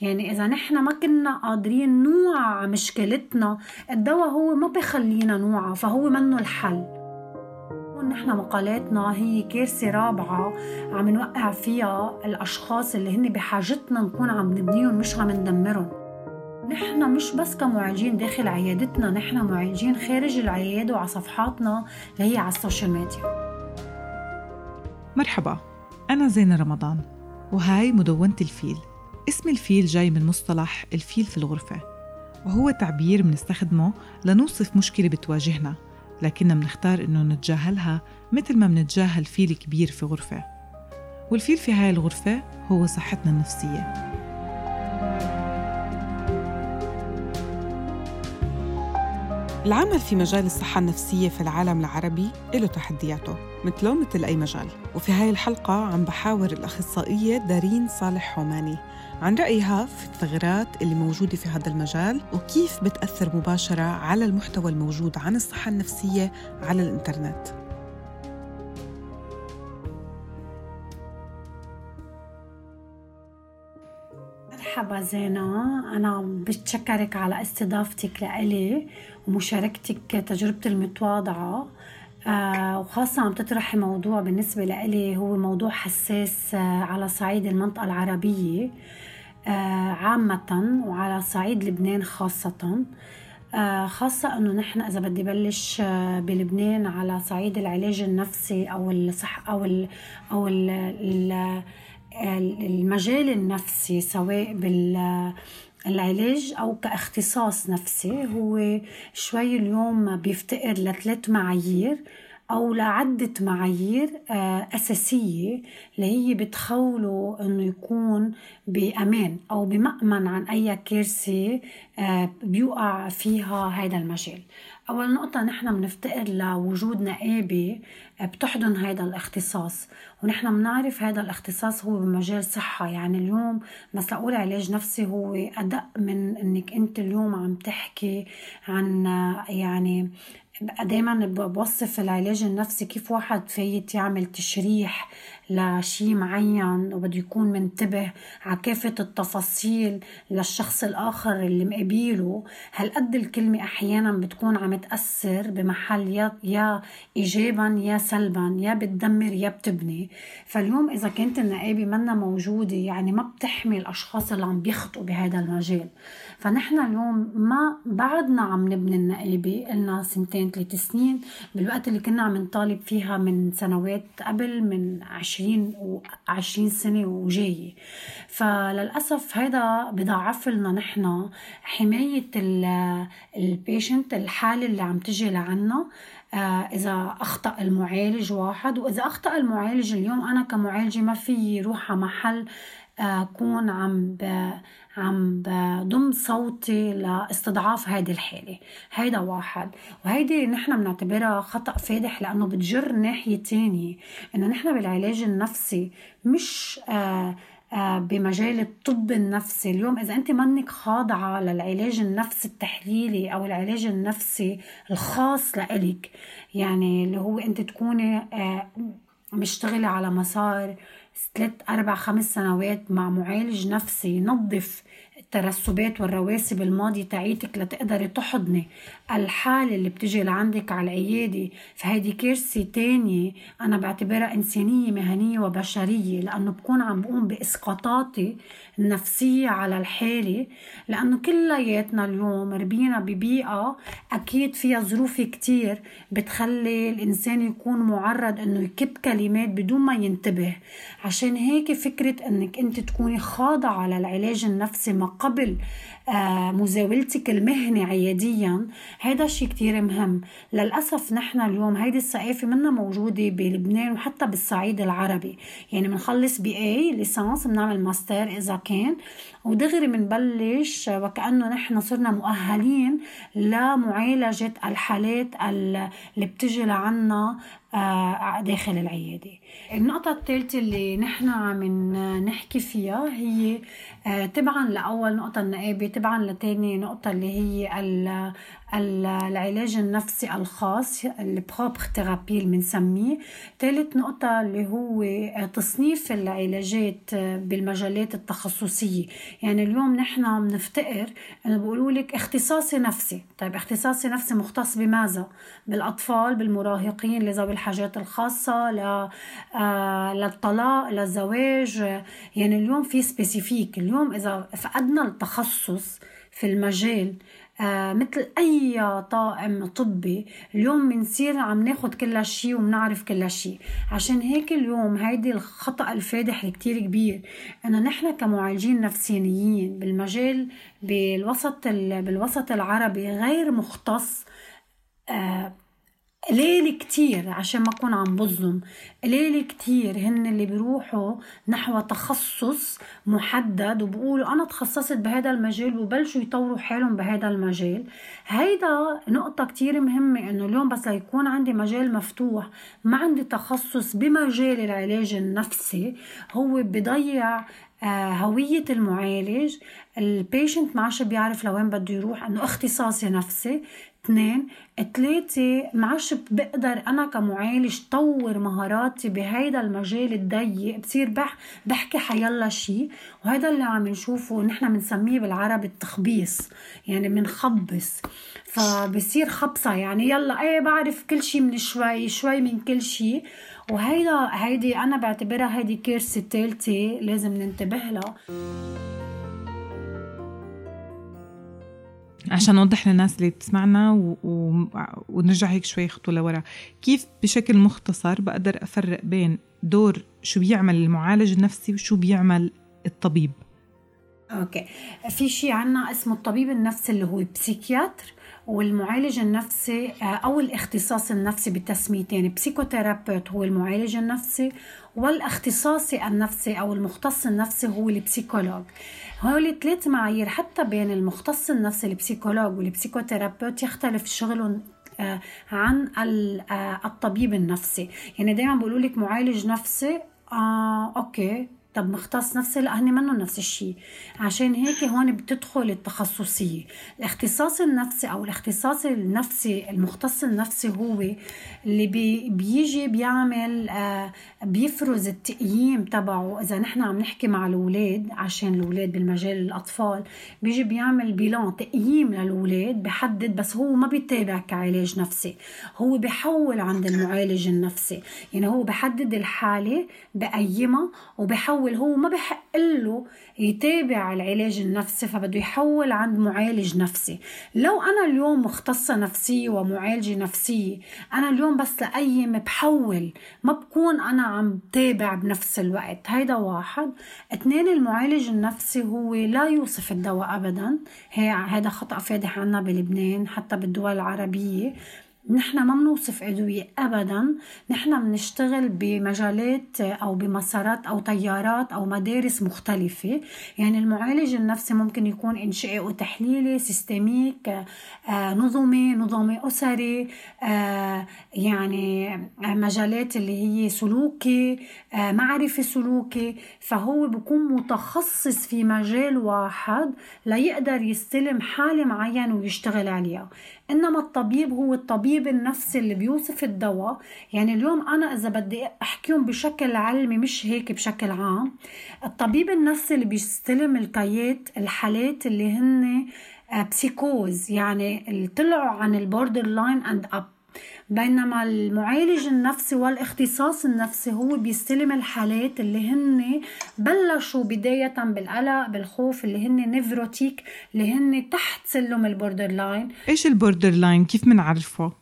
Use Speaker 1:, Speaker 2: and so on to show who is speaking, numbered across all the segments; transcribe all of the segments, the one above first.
Speaker 1: يعني إذا نحن ما كنا قادرين نوعى مشكلتنا الدواء هو ما بخلينا نوعى فهو منه الحل. نحن مقالاتنا هي كارثة رابعة عم نوقع فيها الأشخاص اللي هن بحاجتنا نكون عم نبنيهم مش عم ندمرهم. نحن مش بس كمعالجين داخل عيادتنا نحن معالجين خارج العيادة وعلى صفحاتنا اللي هي على السوشيال ميديا.
Speaker 2: مرحبا أنا زينة رمضان وهاي مدونة الفيل. اسم الفيل جاي من مصطلح الفيل في الغرفة وهو تعبير بنستخدمه لنوصف مشكلة بتواجهنا لكننا بنختار إنه نتجاهلها مثل ما بنتجاهل فيل كبير في غرفة. والفيل في هاي الغرفة هو صحتنا النفسية. العمل في مجال الصحة النفسية في العالم العربي له تحدياته مثله مثل أي مجال. وفي هاي الحلقة عم بحاور الأخصائية دارين صالح حوماني عن رأيها في الثغرات اللي موجودة في هذا المجال وكيف بتأثر مباشرة على المحتوى الموجود عن الصحة النفسية على الإنترنت.
Speaker 1: مرحبا زينة. أنا بتشكرك على استضافتك لإلي ومشاركتك تجربتي المتواضعة. آه وخاصة عم تطرحي موضوع بالنسبة لإلي هو موضوع حساس آه على صعيد المنطقة العربية آه عامة وعلى صعيد لبنان خاصة. خاصة إنه نحن إذا بدي بلش بلبنان على صعيد العلاج النفسي أو الصح أو ال أو ال ال المجال النفسي سواء بال العلاج أو كاختصاص نفسي هو شوي اليوم بيفتقر لثلاث معايير أو لعدة معايير آه، أساسية اللي هي بتخوله إنه يكون بأمان أو بمأمن عن أي كارثة آه، بيوقع فيها هذا المجال. أول نقطة نحن بنفتقر لوجود نقابة بتحضن هذا الاختصاص. ونحن بنعرف هذا الاختصاص هو بمجال صحة. يعني اليوم بس لأقول علاج نفسي هو أدق من إنك أنت اليوم عم تحكي عن يعني دايما بوصف العلاج النفسي كيف واحد فايت يعمل تشريح لشيء معين وبده يكون منتبه على كافة التفاصيل للشخص الآخر اللي مقابله. هالقد الكلمة أحيانا بتكون عم تأثر بمحل يا, يا إيجابا يا سلبا يا بتدمر يا بتبني. فاليوم إذا كانت النقابة منا موجودة يعني ما بتحمي الأشخاص اللي عم بيخطئوا بهذا المجال. فنحن اليوم ما بعدنا عم نبني النقابة قلنا سنتين ثلاث سنين. بالوقت اللي كنا عم نطالب فيها من سنوات قبل من عشرين وعشرين سنة وجاية فللأسف هذا بضعف لنا نحن حماية البيشنت الحالة اللي عم تجي لعنا آه، إذا أخطأ المعالج واحد وإذا أخطأ المعالج اليوم أنا كمعالجة ما في روح على محل أكون عم ب... عم بضم صوتي لاستضعاف هذه الحالة. هيدا واحد. وهيدي نحن بنعتبرها خطأ فادح لأنه بتجر ناحية تانية. إنه نحن بالعلاج النفسي مش آه آه بمجال الطب النفسي. اليوم إذا أنت منك خاضعة للعلاج النفسي التحليلي أو العلاج النفسي الخاص لإلك يعني اللي هو أنت تكوني آه مشتغلة على مسار ثلاث أربع خمس سنوات مع معالج نفسي ينظف الترسبات والرواسب الماضية تاعيتك لتقدري تحضني. الحالة اللي بتجي لعندك على العيادة فهيدي كارثة تانية. أنا بعتبرها إنسانية مهنية وبشرية لأنه بكون عم بقوم بإسقاطاتي النفسية على الحالة. لأنه كلياتنا اليوم ربينا ببيئة أكيد فيها ظروف كتير بتخلي الإنسان يكون معرض إنه يكب كلمات بدون ما ينتبه. عشان هيك فكرة إنك أنت تكوني خاضعة للعلاج النفسي قبل مزاولتك المهنة عياديا. هذا شيء كتير مهم. للأسف نحن اليوم هيدي الثقافة منا موجودة بلبنان وحتى بالصعيد العربي. يعني بنخلص BA ليسانس بنعمل ماستر إذا كان. ودغري بنبلش وكأنه نحن صرنا مؤهلين لمعالجة الحالات اللي بتجي لعنا آه، داخل العيادة. النقطة الثالثة اللي نحن عم نحكي فيها هي آه، تبعا لأول نقطة النقابة تبعا لتاني نقطة اللي هي العلاج النفسي الخاص ال propre thérapie اللي بنسميه. ثالث نقطة اللي هو تصنيف العلاجات بالمجالات التخصصية. يعني اليوم نحن بنفتقر انه بيقولوا لك اختصاصي نفسي. طيب اختصاصي نفسي مختص بماذا؟ بالأطفال بالمراهقين لذوي الحاجات الخاصة ل آه، للطلاق للزواج. يعني اليوم في سبيسيفيك اليوم إذا فقدنا التخصص في المجال مثل أي طاقم طبي اليوم بنصير عم ناخد كل شيء وبنعرف كل شيء عشان هيك اليوم هيدي الخطأ الفادح الكتير كبير. إنه نحن كمعالجين نفسيانيين بالمجال بالوسط بالوسط العربي غير مختص آه قليل كتير عشان ما أكون عم بظلم. قليل كتير هن اللي بيروحوا نحو تخصص محدد وبقولوا أنا تخصصت بهذا المجال وبلشوا يطوروا حالهم بهذا المجال. هيدا نقطة كتير مهمة إنه اليوم بس ليكون عندي مجال مفتوح ما عندي تخصص بمجال العلاج النفسي. هو بضيع آه، هوية المعالج. البيشنت ما عادش بيعرف لوين بده يروح إنه اختصاصي نفسي. اثنين ثلاثة ما عادش بقدر أنا كمعالج طور مهاراتي بهيدا المجال الضيق. بصير بح بحكي حيلا شيء وهذا اللي عم نشوفه نحن بنسميه بالعربي التخبيص يعني بنخبص فبصير خبصة يعني يلا إيه بعرف كل شيء من شوي شوي من كل شيء وهيدا هيدي أنا بعتبرها هيدي كارثة ثالثة لازم ننتبه لها.
Speaker 2: عشان نوضح للناس اللي بتسمعنا و... و... ونرجع هيك شوي خطوة لورا. كيف بشكل مختصر بقدر أفرق بين دور شو بيعمل المعالج النفسي وشو بيعمل الطبيب؟
Speaker 1: okay. في شيء عنا اسمه الطبيب النفسي اللي هو psychiatre والمعالج النفسي آه، أو الاختصاص النفسي بتسميتين يعني psychothérapeute هو المعالج النفسي والاختصاصي النفسي أو المختص النفسي هو ال psychologue. هول ثلاث معايير حتى بين المختص النفسي ال psychologue وال psychothérapeute يختلف شغلهم آه، عن آه، الطبيب النفسي. يعني دائما بقولوا لك معالج نفسي آه okay. طب مختص نفسي لا هني منه نفس الشيء. عشان هيك هون بتدخل التخصصية. الاختصاص النفسي أو الاختصاص النفسي المختص النفسي هو اللي بي بيجي بيعمل آه بيفرز التقييم تبعه. إذا نحن عم نحكي مع الأولاد عشان الأولاد بالمجال الأطفال بيجي بيعمل bilan تقييم للأولاد بحدد بس هو ما بيتابع كعلاج نفسي. هو بحول عند المعالج النفسي. يعني هو بحدد الحالة بقيمها وبحول يحول هو ما بحق له يتابع العلاج النفسي فبده يحول عند معالج نفسي. لو أنا اليوم مختصة نفسية ومعالجة نفسية أنا اليوم بس لأيم بحول ما بكون أنا عم تابع بنفس الوقت. هيدا واحد. اثنين المعالج النفسي هو لا يوصف الدواء أبدا. هذا خطأ فادح عنا بلبنان حتى بالدول العربية. نحن ما بنوصف أدوية أبدا. نحن بنشتغل بمجالات أو بمسارات أو تيارات أو مدارس مختلفة. يعني المعالج النفسي ممكن يكون إنشائي وتحليلي سيستميك آه، نظمي نظامي أسري آه، يعني مجالات اللي هي سلوكي آه، معرفة سلوكي. فهو بيكون متخصص في مجال واحد ليقدر يستلم حالة معينة ويشتغل عليها. إنما الطبيب هو الطبيب النفسي اللي بيوصف الدواء. يعني اليوم أنا إذا بدي أحكيهم بشكل علمي مش هيك بشكل عام. الطبيب النفسي اللي بيستلم ال cas الحالات اللي هن psychose يعني اللي طلعوا عن ال borderline and up. بينما المعالج النفسي والاختصاص النفسي هو بيستلم الحالات اللي هن بلشوا بداية بالقلق بالخوف اللي هن névrotique اللي هن تحت سلم ال borderline
Speaker 2: إيش ال borderline كيف بنعرفه؟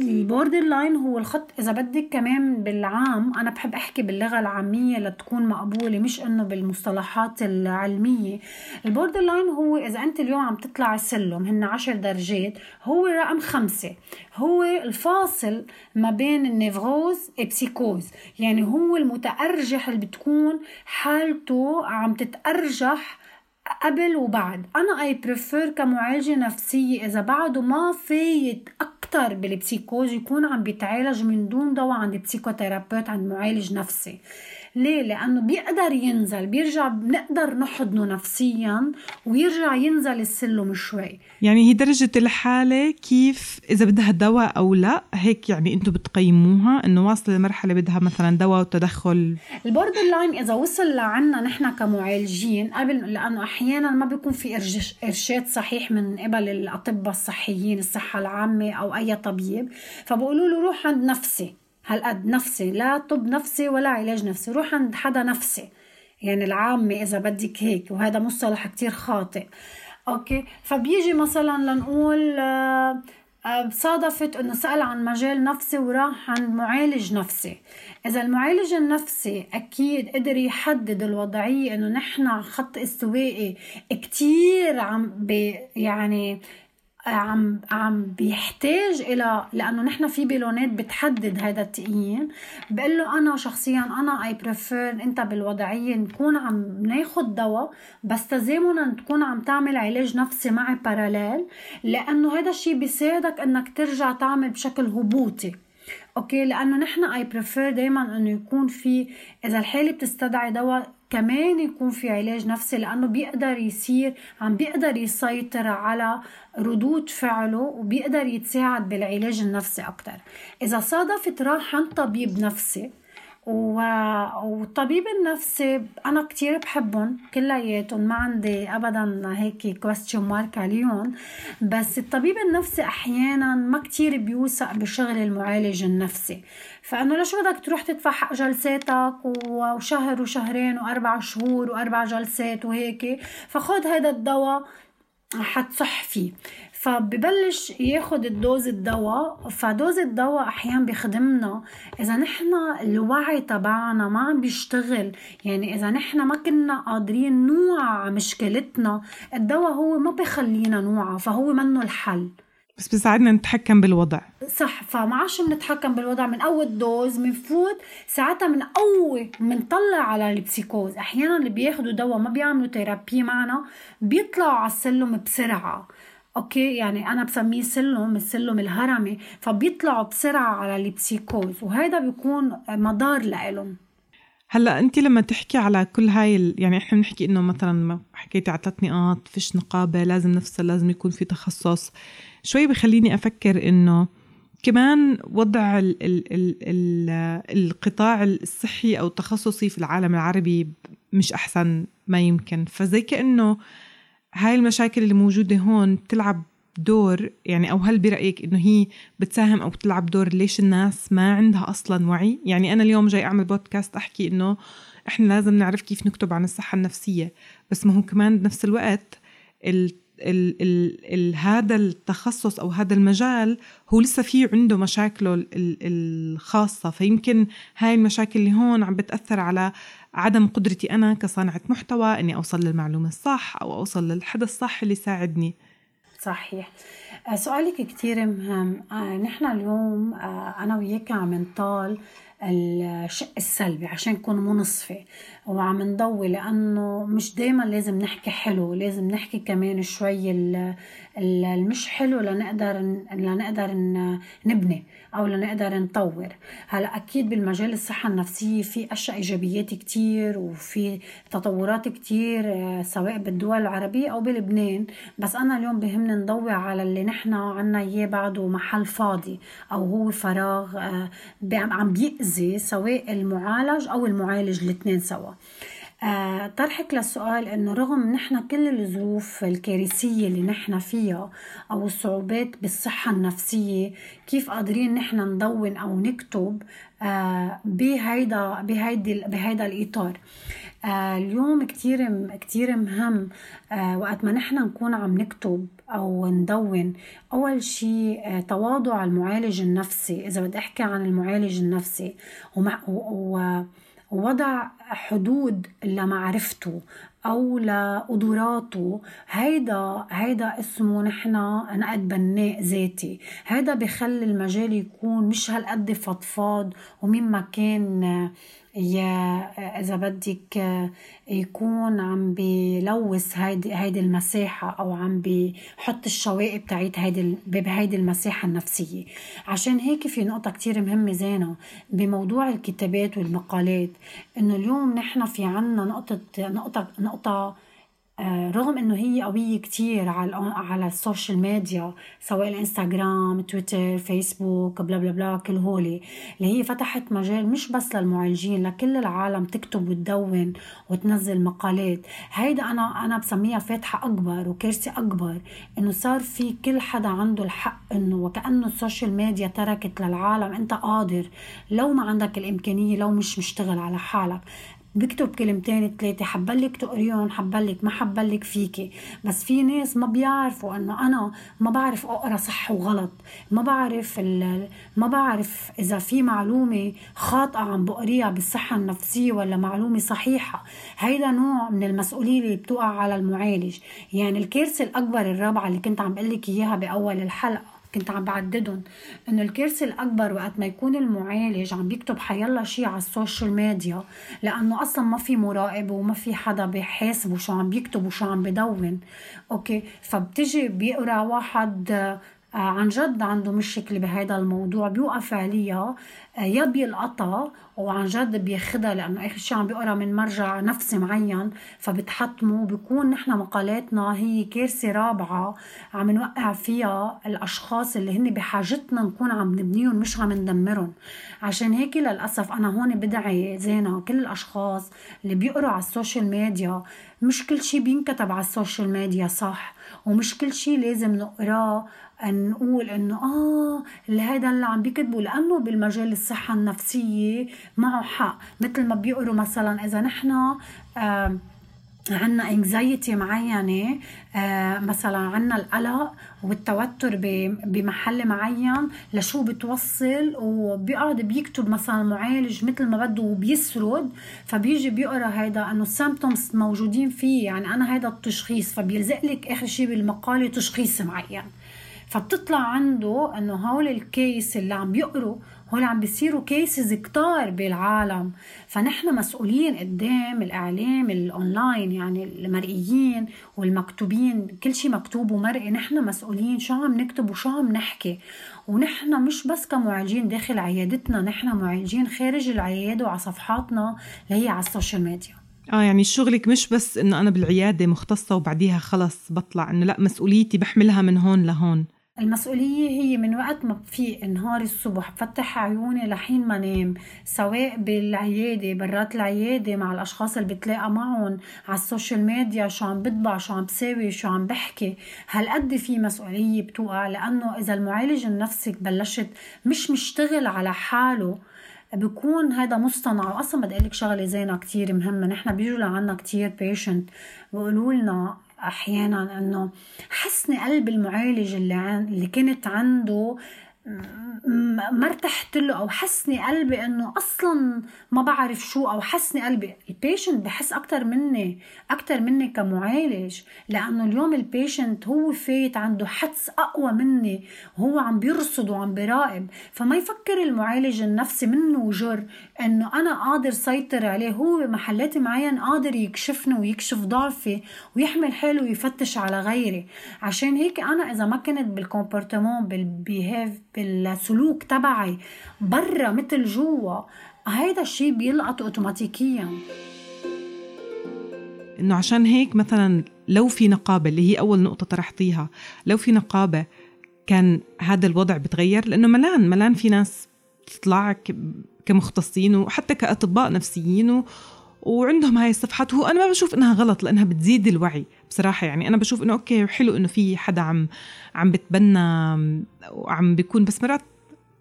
Speaker 1: ال borderline هو الخط. إذا بدك كمان بالعام أنا بحب أحكي باللغة العامية لتكون مقبولة مش إنه بالمصطلحات العلمية. ال borderline هو إذا أنت اليوم عم تطلع السلم هن عشر درجات هو رقم خمسة. هو الفاصل ما بين ال névrose psychose يعني هو المتأرجح اللي بتكون حالته عم تتأرجح قبل وبعد. أنا I prefer كمعالجة نفسية إذا بعده ما فايت أكثر بال psychose يكون عم بيتعالج من دون دواء عند psychotherapeute عند معالج نفسي. ليه؟ لأنه بيقدر ينزل بيرجع بنقدر نحضنه نفسيا ويرجع ينزل السلم شوي.
Speaker 2: يعني هي درجة الحالة كيف إذا بدها دواء أو لا هيك يعني أنتم بتقيموها إنه واصلة لمرحلة بدها مثلا دواء وتدخل.
Speaker 1: ال borderline إذا وصل لعنا نحن كمعالجين قبل لأنه أحيانا ما بيكون في إرشاد صحيح من قبل الأطباء الصحيين الصحة العامة أو أي طبيب. فبقولوا له روح عند نفسي. هالقد نفسي لا طب نفسي ولا علاج نفسي روح عند حدا نفسي. يعني العامة إذا بدك هيك وهذا مصطلح كتير خاطئ. أوكي؟ فبيجي مثلا لنقول آه، آه، صادفت إنه سأل عن مجال نفسي وراح عند معالج نفسي. إذا المعالج النفسي أكيد قدر يحدد الوضعية إنه نحن خط استوائي كتير عم يعني عم عم بيحتاج إلى لأنه نحن في بيلونات بتحدد هذا التقييم. بقول له أنا شخصيا أنا اي بريفير أنت بالوضعية نكون عم ناخذ دواء بس تزامنا تكون عم تعمل علاج نفسي معي باراليل لأنه هذا الشيء بيساعدك إنك ترجع تعمل بشكل هبوطي. أوكي؟ لأنه نحن I prefer دائما إنه يكون في إذا الحالة بتستدعي دواء كمان يكون في علاج نفسي لأنه بيقدر يصير عم بيقدر يسيطر على ردود فعله وبيقدر يتساعد بالعلاج النفسي أكثر إذا صادفت راح عند طبيب نفسي والطبيب النفسي أنا كتير بحبهم كلياتهم ما عندي ابدا هيك question mark عليهم. بس الطبيب النفسي أحيانا ما كتير بيوثق بشغل المعالج النفسي. فأنه ليش بدك تروح تدفع حق جلساتك وشهر وشهرين وأربع شهور وأربع جلسات وهيك؟ فخذ هذا الدواء حتصح فيه. فببلش ياخد الدوز الدواء فدوز الدواء أحيانا بيخدمنا. إذا نحن الوعي تبعنا ما عم بيشتغل يعني إذا نحن ما كنا قادرين نوعى مشكلتنا الدواء هو ما بخلينا نوعى فهو منه الحل.
Speaker 2: بس بيساعدنا نتحكم بالوضع.
Speaker 1: صح فما عادش بنتحكم بالوضع من أول dose بنفوت ساعتها من أول بنطلع على ال psychose. أحيانا اللي بياخدوا دواء ما بيعملوا therapy معنا بيطلعوا على السلم بسرعة. أوكي؟ يعني أنا بسميه سلم السلم الهرمي. فبيطلعوا بسرعة على ال psychose وهذا بيكون مدار لإلهم.
Speaker 2: هلأ أنت لما تحكي على كل هاي يعني إحنا بنحكي إنه مثلا حكيتي على ثلاث نقاط فيش نقابة لازم نفصل لازم يكون في تخصص. شوي بخليني أفكر إنه كمان وضع ال ال ال ال القطاع الصحي أو التخصصي في العالم العربي مش أحسن ما يمكن. فزي كأنه هاي المشاكل اللي موجودة هون بتلعب دور يعني أو هل برأيك إنه هي بتساهم أو بتلعب دور ليش الناس ما عندها أصلا وعي؟ يعني أنا اليوم جاي أعمل بودكاست أحكي إنه إحنا لازم نعرف كيف نكتب عن الصحة النفسية. بس ما هو كمان بنفس الوقت ال ال ال ال هذا التخصص أو هذا المجال هو لسه في عنده مشاكله الخاصة. فيمكن هاي المشاكل اللي هون عم بتأثر على عدم قدرتي أنا كصانعة محتوى إني أوصل للمعلومة الصح أو أوصل للحدث الصح اللي يساعدني.
Speaker 1: صحيح. آه، سؤالك كتير مهم. آه، نحن اليوم آه، أنا وياك عم نطال الشق السلبي عشان نكون منصفة وعم نضوي لأنه مش دايما لازم نحكي حلو لازم نحكي كمان شوي المش حلو لنقدر لنقدر نبني أو لنقدر نطور. هلا أكيد بالمجال الصحة النفسية في أشياء إيجابيات كتير وفي تطورات كتير آه، سواء بالدول العربية أو بلبنان. بس أنا اليوم بهمني نضوي على اللي نحن عنا إياه بعده محل فاضي أو هو فراغ آه، عم بيأذي سواء المعالج أو المعالج الاثنين سوا. آه، طرحك للسؤال إنه رغم نحن كل الظروف الكارثية اللي نحن فيها أو الصعوبات بالصحة النفسية كيف قادرين نحن ندون أو نكتب آه بهيدا بهيدي بهيدا الإطار؟ آه اليوم كتير كتير مهم وقت ما نحن نكون عم نكتب أو ندون أول شيء تواضع المعالج النفسي. إذا بدي أحكي عن المعالج النفسي ومع و ووضع حدود لمعرفته أو لقدراته. هيدا هيدا اسمه نحن نقد بناء ذاتي. هيدا بخلي المجال يكون مش هالقد فضفاض ومين ما كان إذا بدك يكون عم بلوث هيدي هيدي المساحة أو عم بحط الشوائب تاعت هيدي بهيدي المساحة النفسية. عشان هيك في نقطة كتير مهمة زينة بموضوع الكتابات والمقالات. إنه اليوم نحن في عنا نقطة نقطة نقطة آه، رغم إنه هي قوية كتير على على ال social media سواء الإنستغرام تويتر فيسبوك bla bla bla كل هولي. اللي هي فتحت مجال مش بس للمعالجين لكل العالم تكتب وتدون وتنزل مقالات. هيدا أنا أنا بسميها فاتحة أكبر وكارثة أكبر إنه صار في كل حدا عنده الحق إنه وكأنه ال social media تركت للعالم أنت قادر. لو ما عندك الإمكانية لو مش مشتغل على حالك. بكتب كلمتين ثلاثة حبلك تقريهم حبلك ما حبلك فيكي. بس في ناس ما بيعرفوا إنه أنا ما بعرف أقرأ صح وغلط. ما بعرف ما بعرف إذا في معلومة خاطئة عم بقريها بالصحة النفسية ولا معلومة صحيحة. هيدا نوع من المسؤولية اللي بتوقع على المعالج. يعني الكارثة الأكبر الرابعة اللي كنت عم بقلك إياها بأول الحلقة. كنت عم بعددهم إنه الكارثه الأكبر وقت ما يكون المعالج عم بيكتب حيلا شيء على ال social media لأنه أصلا ما في مراقب وما في حدا بيحاسبه شو عم بيكتب وشو عم بدون. أوكي فبتجي بيقرأ واحد عن جد عنده مشكلة بهذا الموضوع بيوقف عليها. آه، يا بيلقطها وعن جد بياخدها لأنه آخر شيء عم بيقرأ من مرجع نفسي معين فبتحطمه. بكون نحن مقالاتنا هي كارثة رابعة عم نوقع فيها الأشخاص اللي هن بحاجتنا نكون عم نبنيهم مش عم ندمرهم. عشان هيك للأسف أنا هون بدعي زينه كل الأشخاص اللي بيقروا على ال social media مش كل شيء بينكتب على ال social media صح ومش كل شيء لازم نقراه نقول إنه آه اللي هيدا اللي عم بيكتبوا لأنه بالمجال الصحة النفسية معه حق. مثل ما بيقروا مثلا إذا نحن آه عنا anxiety معينة آه مثلا عنا القلق والتوتر بمحل معين لشو بتوصل؟ وبيقعد بيكتب مثلا معالج مثل ما بده وبيسرد. فبيجي بيقرأ هيدا إنه ال symptoms موجودين فيه. يعني أنا هيدا التشخيص فبيلزق لك آخر شيء بالمقالة تشخيص معين. فبتطلع عنده إنه هول ال case اللي عم بيقروا هول عم بيصيروا cases كتار بالعالم. فنحن مسؤولين قدام الإعلام الاونلاين يعني المرئيين والمكتوبين كل شيء مكتوب ومرئي نحن مسؤولين شو عم نكتب وشو عم نحكي. ونحن مش بس كمعالجين داخل عيادتنا نحن معالجين خارج العيادة وعلى صفحاتنا اللي هي على ال social
Speaker 2: media. آه يعني شغلك مش بس إنه أنا بالعيادة مختصة وبعديها خلص بطلع إنه لأ مسؤوليتي بحملها من هون لهون.
Speaker 1: المسؤولية هي من وقت ما في نهار الصبح بفتح عيوني لحين ما نام سواء بالعيادة برات العيادة مع الأشخاص اللي بتلاقى معهم على ال social media شو عم بطبع شو عم بساوي شو عم بحكي. هالقد في مسؤولية بتوقع لأنه إذا المعالج النفسي بلشت مش مشتغل على حاله بكون هذا مصطنع. واصلا بدي أقول لك شغلة زينة كثير مهمة. نحن بيجوا لعنا كثير patient بيقولوا لنا أحيانا إنه حسني قلبي المعالج اللي عن اللي كانت عنده ما ارتحت له أو حسني قلبي إنه أصلا ما بعرف شو أو حسني قلبي. ال patient بحس أكثر مني أكثر مني كمعالج لأنه اليوم ال patient هو فايت عنده حدس أقوى مني وهو عم بيرصد وعم براقب. فما يفكر المعالج النفسي منه وجر إنه أنا قادر سيطر عليه. هو بمحلات معين قادر يكشفني ويكشف ضعفي ويحمل حاله ويفتش على غيري. عشان هيك أنا إذا ما كنت بال comportement بال behave بالسلوك تبعي برا مثل جوا هيدا الشيء بيلقط اوتوماتيكيا.
Speaker 2: إنه عشان هيك مثلا لو في نقابة اللي هي أول نقطة طرحتيها لو في نقابة كان هذا الوضع بتغير؟ لأنه ملان ملان في ناس تطلع كمختصين وحتى كأطباء نفسيين. وعندهم هاي الصفحات وهو أنا ما بشوف إنها غلط لأنها بتزيد الوعي بصراحة يعني أنا بشوف إنه أوكي حلو إنه في حدا عم عم بتبنى وعم بيكون بس مرات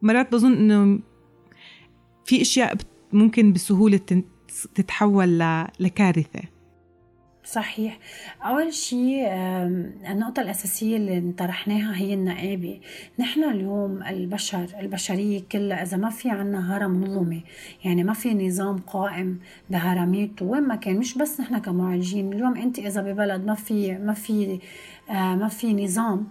Speaker 2: مرات بظن إنه في أشياء ممكن بسهولة تتحول لكارثة
Speaker 1: صحيح. أول شيء النقطة الأساسية اللي طرحناها هي النقابة. نحن اليوم البشر البشرية كلها إذا ما في عنا هرم نظمي يعني ما في نظام قائم بهرميته وين ما كان مش بس نحن كمعالجين. اليوم أنت إذا ببلد ما في ما في آه، ما في نظام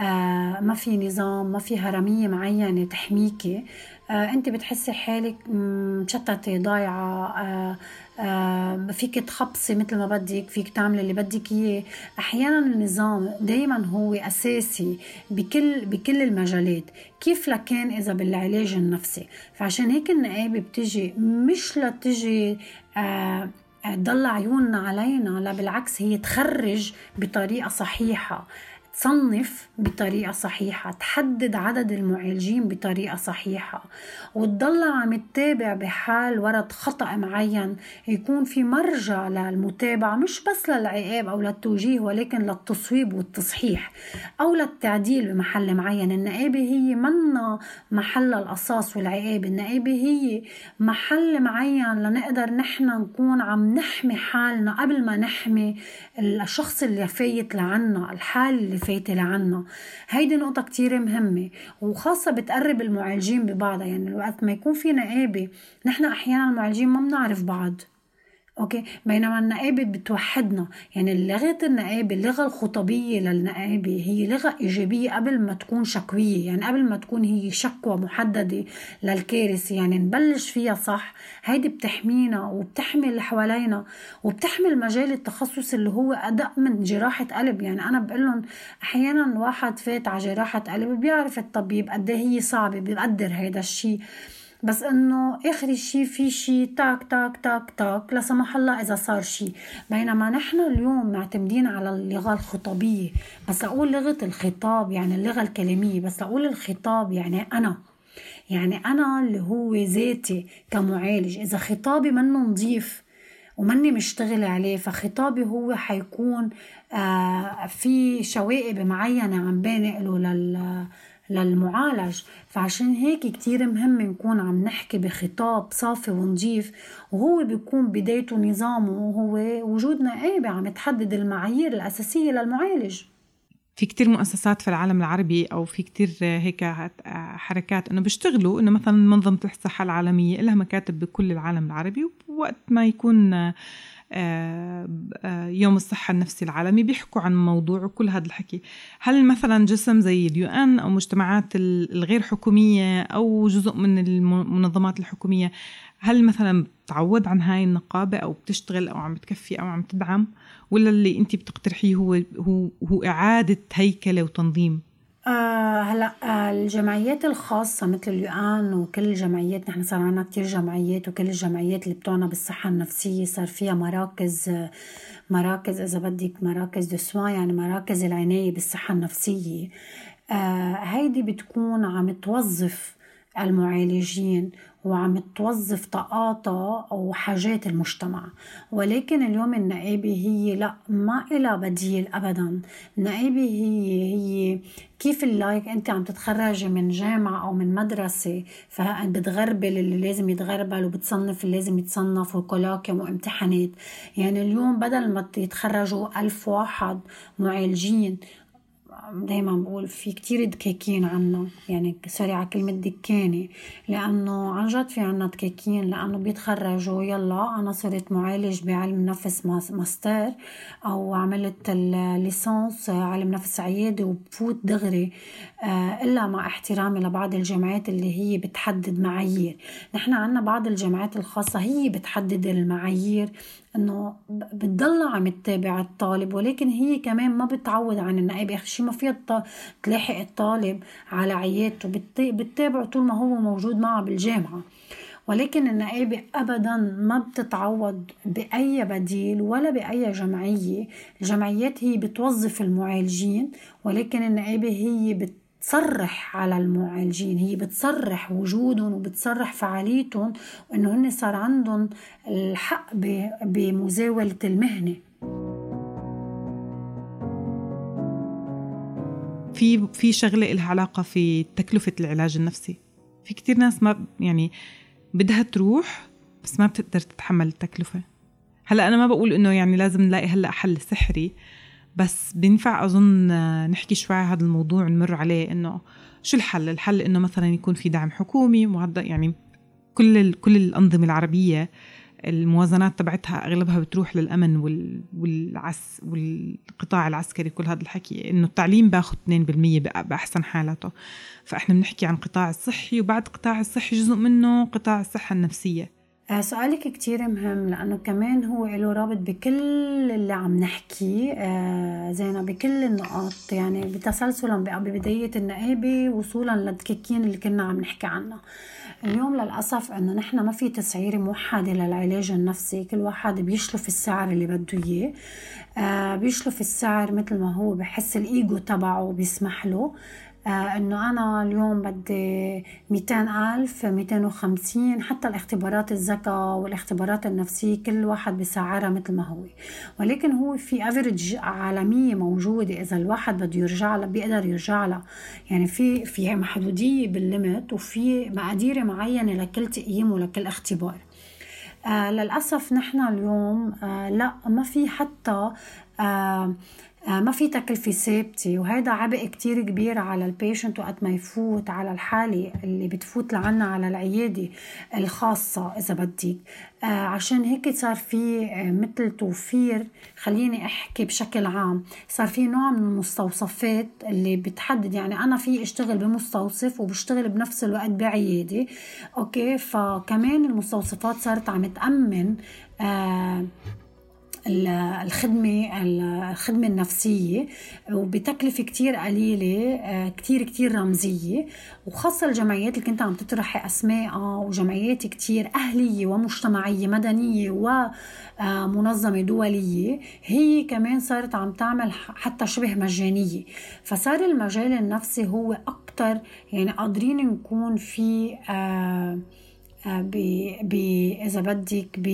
Speaker 1: آه، ما في نظام ما في هرمية معينة تحميكي أنت بتحسي حالك مشتته ضايعة آه آه فيك تخبصي مثل ما بدك فيك تعملي اللي بدك إياه. أحيانا النظام دائما هو أساسي بكل بكل المجالات. كيف لكان إذا بالعلاج النفسي؟ فعشان هيك النقابة بتجي مش لتجي آه تضل عيوننا علينا لا بالعكس هي تخرج بطريقة صحيحة. تصنف بطريقة صحيحة تحدد عدد المعالجين بطريقة صحيحة. وتضل عم تتابع بحال ورد خطأ معين يكون في مرجع للمتابعة مش بس للعقاب أو للتوجيه ولكن للتصويب والتصحيح أو للتعديل بمحل معين. النقابة هي منا محل القصاص والعقاب. النقابة هي محل معين لنقدر نحن نكون عم نحمي حالنا قبل ما نحمي الشخص اللي فايت لعنا الحال اللي فايتة لعنا هيدي نقطة كتير مهمة وخاصة بتقرب المعالجين ببعضها. يعني الوقت ما يكون في نقابة نحن أحيانا المعالجين ما بنعرف بعض. أوكي؟ بينما النقابه بتوحدنا. يعني لغة النقابه اللغة الخطبية للنقابه هي لغة إيجابية قبل ما تكون شكوية. يعني قبل ما تكون هي شكوى محددة للكارثة. يعني نبلش فيها صح. هيدي بتحمينا وبتحمي اللي حوالينا وبتحمي المجال التخصص اللي هو أدق من جراحة قلب. يعني أنا بقول لهم أحيانا واحد فات على جراحة قلب بيعرف الطبيب قد إيه هي صعبة بيقدر هيدا الشيء بس إنه آخر شيء في شيء تاك تاك تاك تاك لا سمح الله إذا صار شيء بينما نحن اليوم معتمدين على اللغة الخطابية. بس أقول لغة الخطاب يعني اللغة الكلاميه بس أقول الخطاب يعني أنا. يعني أنا اللي هو ذاتي كمعالج. إذا خطابي منه نظيف وماني مشتغل عليه فخطابي هو حيكون آه في شوائب معينة عم بانقله لل للمعالج. فعشان هيك كتير مهم نكون عم نحكي بخطاب صافي ونظيف وهو بيكون بدايته نظامه وهو وجود نقابة عم تحدد المعايير الأساسية للمعالج.
Speaker 2: في كتير مؤسسات في العالم العربي أو في كتير هيك حركات إنه بيشتغلوا إنه مثلا منظمة الصحة العالمية لها مكاتب بكل العالم العربي ووقت ما يكون يوم الصحة النفسي العالمي بيحكوا عن موضوع وكل هذا الحكي. هل مثلا جسم زي اليو إن أو مجتمعات الغير حكومية أو جزء من المنظمات الحكومية هل مثلا بتعود عن هاي النقابة أو بتشتغل أو عم بتكفي أو عم تدعم؟ ولا اللي أنت بتقترحيه هو هو هو إعادة هيكلة وتنظيم؟
Speaker 1: آه هلا آه الجمعيات الخاصة مثل اليوآن وكل الجمعيات نحن صار عنا كتير جمعيات وكل الجمعيات اللي بتوعنا بالصحة النفسية صار فيها مراكز مراكز إذا بدك مراكز de يعني مراكز العناية بالصحة النفسية. آه هيدي بتكون عم توظف المعالجين وعم توظف طاقاتها أو حاجات المجتمع. ولكن اليوم النقابة هي لا ما إلها بديل أبدا. النقابة هي هي كيف ال like؟ أنت عم تتخرجي من جامعة أو من مدرسة فبتغربل اللي لازم يتغربل وبتصنف اللي لازم يتصنف و colloquium وامتحانات. يعني اليوم بدل ما يتخرجوا ألف واحد معالجين دايما بقول في كتير دكاكين عنا يعني sorry على كلمة دكانة لأنه عن جد في عنا دكاكين لأنه بيتخرجوا يلا أنا صرت معالج بعلم نفس ماستر أو عملت الليسانس علم نفس عيادة وبفوت دغري. إلا مع احترامي لبعض الجامعات اللي هي بتحدد معايير. نحن عنا بعض الجامعات الخاصة هي بتحدد المعايير إنه بتضل عم تتابع الطالب ولكن هي كمان ما بتعود عن النقابة اخر شيء ما فيها تلاحق الطالب على عيادته بتتابعه طول ما هو موجود معه بالجامعة. ولكن النقابة أبدا ما بتتعوض بأي بديل ولا بأي جمعية. الجمعيات هي بتوظف المعالجين ولكن النقابة هي بت بتصرح على المعالجين هي بتصرح وجودهم وبتصرح فعاليتهم وإنه هن صار عندهم الحق بمزاولة المهنة.
Speaker 2: في في شغلة لها علاقة في تكلفة العلاج النفسي. في كتير ناس ما يعني بدها تروح بس ما بتقدر تتحمل التكلفة. هلأ أنا ما بقول إنه يعني لازم نلاقي هلأ حل سحري بس بينفع أظن نحكي شوي هذا الموضوع نمر عليه إنه شو الحل؟ الحل إنه مثلا يكون في دعم حكومي معدل يعني كل كل الأنظمة العربية الموازنات تبعتها أغلبها بتروح للأمن والعس والقطاع العسكري كل هذا الحكي إنه التعليم باخذ 2% بأحسن حالاته فإحنا بنحكي عن قطاع الصحي وبعد قطاع الصحي جزء منه قطاع الصحة
Speaker 1: النفسية سؤالك كتير مهم لأنه كمان هو له رابط بكل اللي عم نحكيه آه، زينا بكل النقاط يعني بتسلسلا ببداية النقابة وصولا للدكاكين اللي كنا عم نحكي عنها اليوم للأسف إنه نحن ما في تسعيرة موحدة للعلاج النفسي كل واحد بيشلف السعر اللي بده إياه. آه بيشلف السعر مثل ما هو بحس الإيجو تبعه بيسمح له. آه إنه أنا اليوم بدي 200 ألف 250 حتى الاختبارات الذكاء والاختبارات النفسية كل واحد بسعرها مثل ما هو. ولكن هو في افريج عالمية موجودة إذا الواحد بده يرجع لها بيقدر يرجع لها. يعني في في محدودية بالليمت وفي مقادير معينة لكل تقييم ولكل اختبار. آه للأسف نحن اليوم آه لا ما في حتى آه آه، ما في تكلفة ثابتة وهذا عبء كتير كبير على البيشنت وقت ما يفوت على الحالة اللي بتفوت لعنا على العيادة الخاصة إذا بدك. آه عشان هيك صار في آه مثل توفير خليني أحكي بشكل عام صار في نوع من المستوصفات اللي بتحدد يعني أنا في أشتغل بمستوصف وبشتغل بنفس الوقت بعيادة أوكي؟ فكمان المستوصفات صارت عم تأمن آه الخدمة الخدمة النفسية وبتكلفة كتير قليلة آه، كتير كتير رمزية. وخاصة الجمعيات اللي كنت عم تطرحي أسماء وجمعيات كتير أهلية ومجتمعية مدنية ومنظمة دولية هي كمان صارت عم تعمل حتى شبه مجانية. فصار المجال النفسي هو أكتر يعني قادرين نكون في آه، آه، ب إذا بدك ب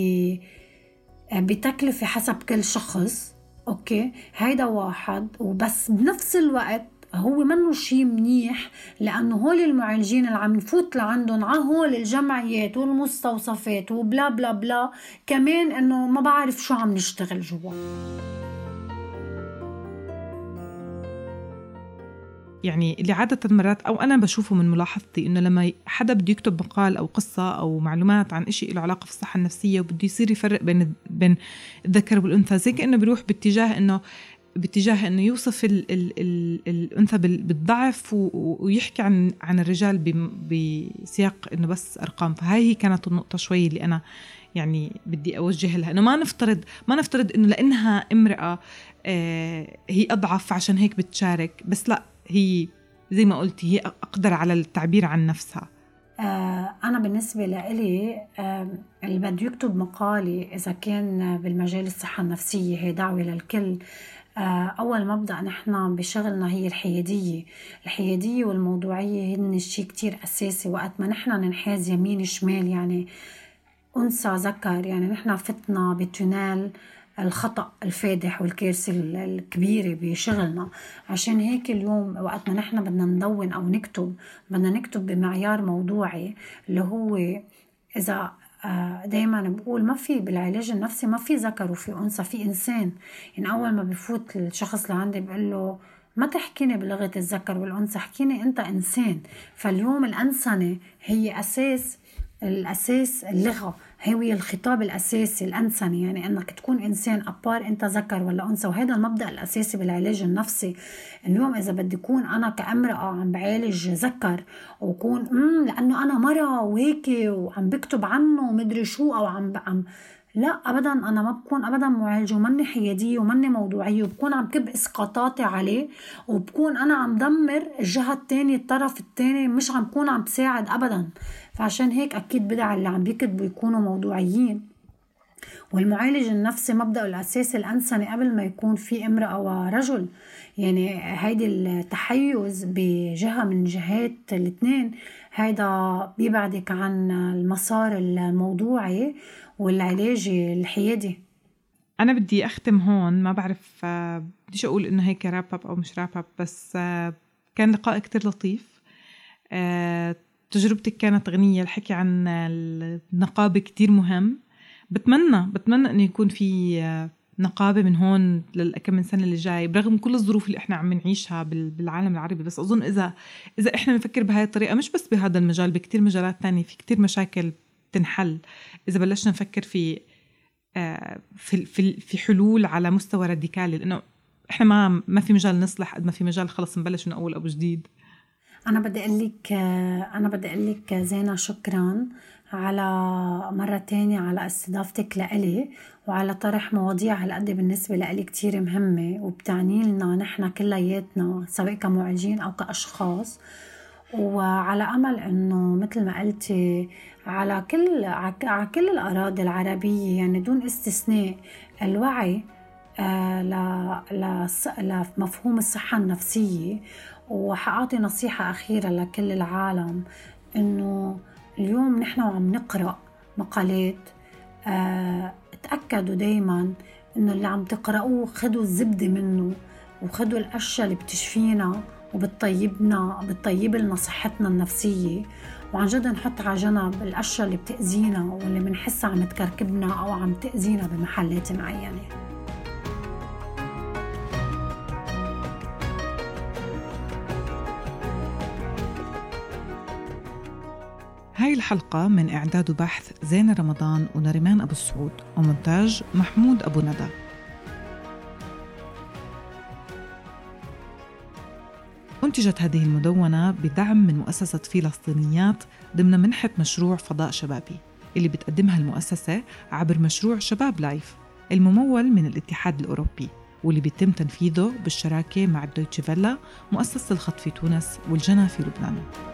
Speaker 1: بتكلفة حسب كل شخص أوكي؟ هيدا واحد. وبس بنفس الوقت هو منه شيء منيح لأنه هول المعالجين اللي عم نفوت لعندهم على هول الجمعيات والمستوصفات وبلا بلا بلا كمان إنه ما بعرف شو عم نشتغل جوا.
Speaker 2: يعني اللي عادة مرات أو أنا بشوفه من ملاحظتي إنه لما حدا بده يكتب مقال أو قصة أو معلومات عن إشي له علاقة في الصحة النفسية وبده يصير يفرق بين بين الذكر والأنثى زي كأنه بيروح باتجاه إنه باتجاه إنه يوصف ال ال ال الأنثى بالضعف ويحكي عن عن الرجال بسياق إنه بس أرقام. فهاي هي كانت النقطة شوي اللي أنا يعني بدي أوجه لها إنه ما نفترض ما نفترض إنه لأنها امرأة آه هي أضعف عشان هيك بتشارك بس لا. هي زي ما قلتي هي أقدر على التعبير عن نفسها.
Speaker 1: آه أنا بالنسبة لإلي آه اللي بده يكتب مقالي إذا كان بالمجال الصحة النفسية هي دعوة للكل. آه أول مبدأ نحن بشغلنا هي الحيادية. الحيادية والموضوعية هن شيء كتير أساسي. وقت ما نحن ننحاز يمين شمال يعني أنثى ذكر يعني نحن فتنا بتونال. الخطأ الفادح والكارثة الكبيرة بشغلنا عشان هيك اليوم وقت ما نحن بدنا ندون أو نكتب بدنا نكتب بمعيار موضوعي اللي هو إذا آه، دايما بقول ما في بالعلاج النفسي ما في ذكر وفي أنثى في إنسان. يعني أول ما بفوت الشخص لعندي بقول له ما تحكيني بلغة الذكر والأنثى احكيني أنت إنسان. فاليوم الانسنه هي أساس الأساس اللغة. هو الخطاب الأساسي الانسني يعني إنك تكون إنسان أبار أنت ذكر ولا أنثى. وهذا المبدأ الأساسي بالعلاج النفسي اليوم إذا بدي أكون أنا كأمرأة عم بعالج ذكر وكون لأنه أنا مرة وهيك وعم بكتب عنه ومدري شو أو عم عم لا ابدا أنا ما بكون ابدا معالجه وماني حياديه وماني موضوعية وبكون عم كب إسقاطاتي عليه وبكون أنا عم دمر الجهة الثانية الطرف الثاني مش عم بكون عم بساعد ابدا. فعشان هيك أكيد بدع اللي عم بيكتبوا يكونوا موضوعيين. والمعالج النفسي مبدأه الأساسي الأنسنة قبل ما يكون في امرأة ورجل. يعني هيدي التحيز بجهة من جهات الاثنين هيدا بيبعدك عن المسار الموضوعي. والعلاجي الحيادي
Speaker 2: أنا بدي أختم هون ما بعرف آه، بديش أقول إنه هيك wrap up أو مش wrap up بس آه، كان لقاء كتير لطيف. آه، تجربتك كانت غنية الحكي عن النقابة كتير مهم. بتمنى بتمنى إنه يكون في نقابة من هون لكم من سنة اللي جاي برغم كل الظروف اللي إحنا عم نعيشها بالعالم العربي. بس أظن إذا إذا إحنا بنفكر بهاي الطريقة مش بس بهذا المجال بكتير مجالات تانية في كتير مشاكل تنحل. إذا بلشنا نفكر في آه، في في في حلول على مستوى راديكالي لأنه إحنا ما ما في مجال نصلح قد ما في مجال خلص نبلش من اول أبو جديد.
Speaker 1: أنا بدي أقول لك أنا بدي أقول لك زينة شكرا على مرة تانية على استضافتك لإلي وعلى طرح مواضيع هالقد بالنسبة لإلي كتير مهمة وبتعني لنا نحن كلياتنا سواء كمعالجين أو كأشخاص. وعلى أمل إنه مثل ما قلتي على كل على كل الأراضي العربية يعني دون استثناء الوعي آه لمفهوم الصحة النفسية. وحأعطي نصيحة أخيرة لكل العالم إنه اليوم نحن وعم نقرأ مقالات آه تأكدوا دايما إنه اللي عم تقرأوه خدوا الزبدة منه وخدوا الأشياء اللي بتشفينا. وبتطيبنا بتطيب لنا صحتنا النفسية. وعن جد نحط على جنب الأشياء اللي بتأذينا واللي بنحسها عم تكركبنا أو عم تأذينا بمحلات معينة.
Speaker 2: هاي الحلقة من إعداد وبحث زينة رمضان ونريمان أبو السعود ومونتاج محمود أبو ندى. أنتجت هذه المدونة بدعم من مؤسسة فلسطينيات ضمن منحة مشروع فضاء شبابي اللي بتقدمها المؤسسة عبر مشروع شباب لايف الممول من الاتحاد الأوروبي واللي بيتم تنفيذه بالشراكة مع الدويتشي فيلا مؤسسة الخط في تونس والجنة في لبنان.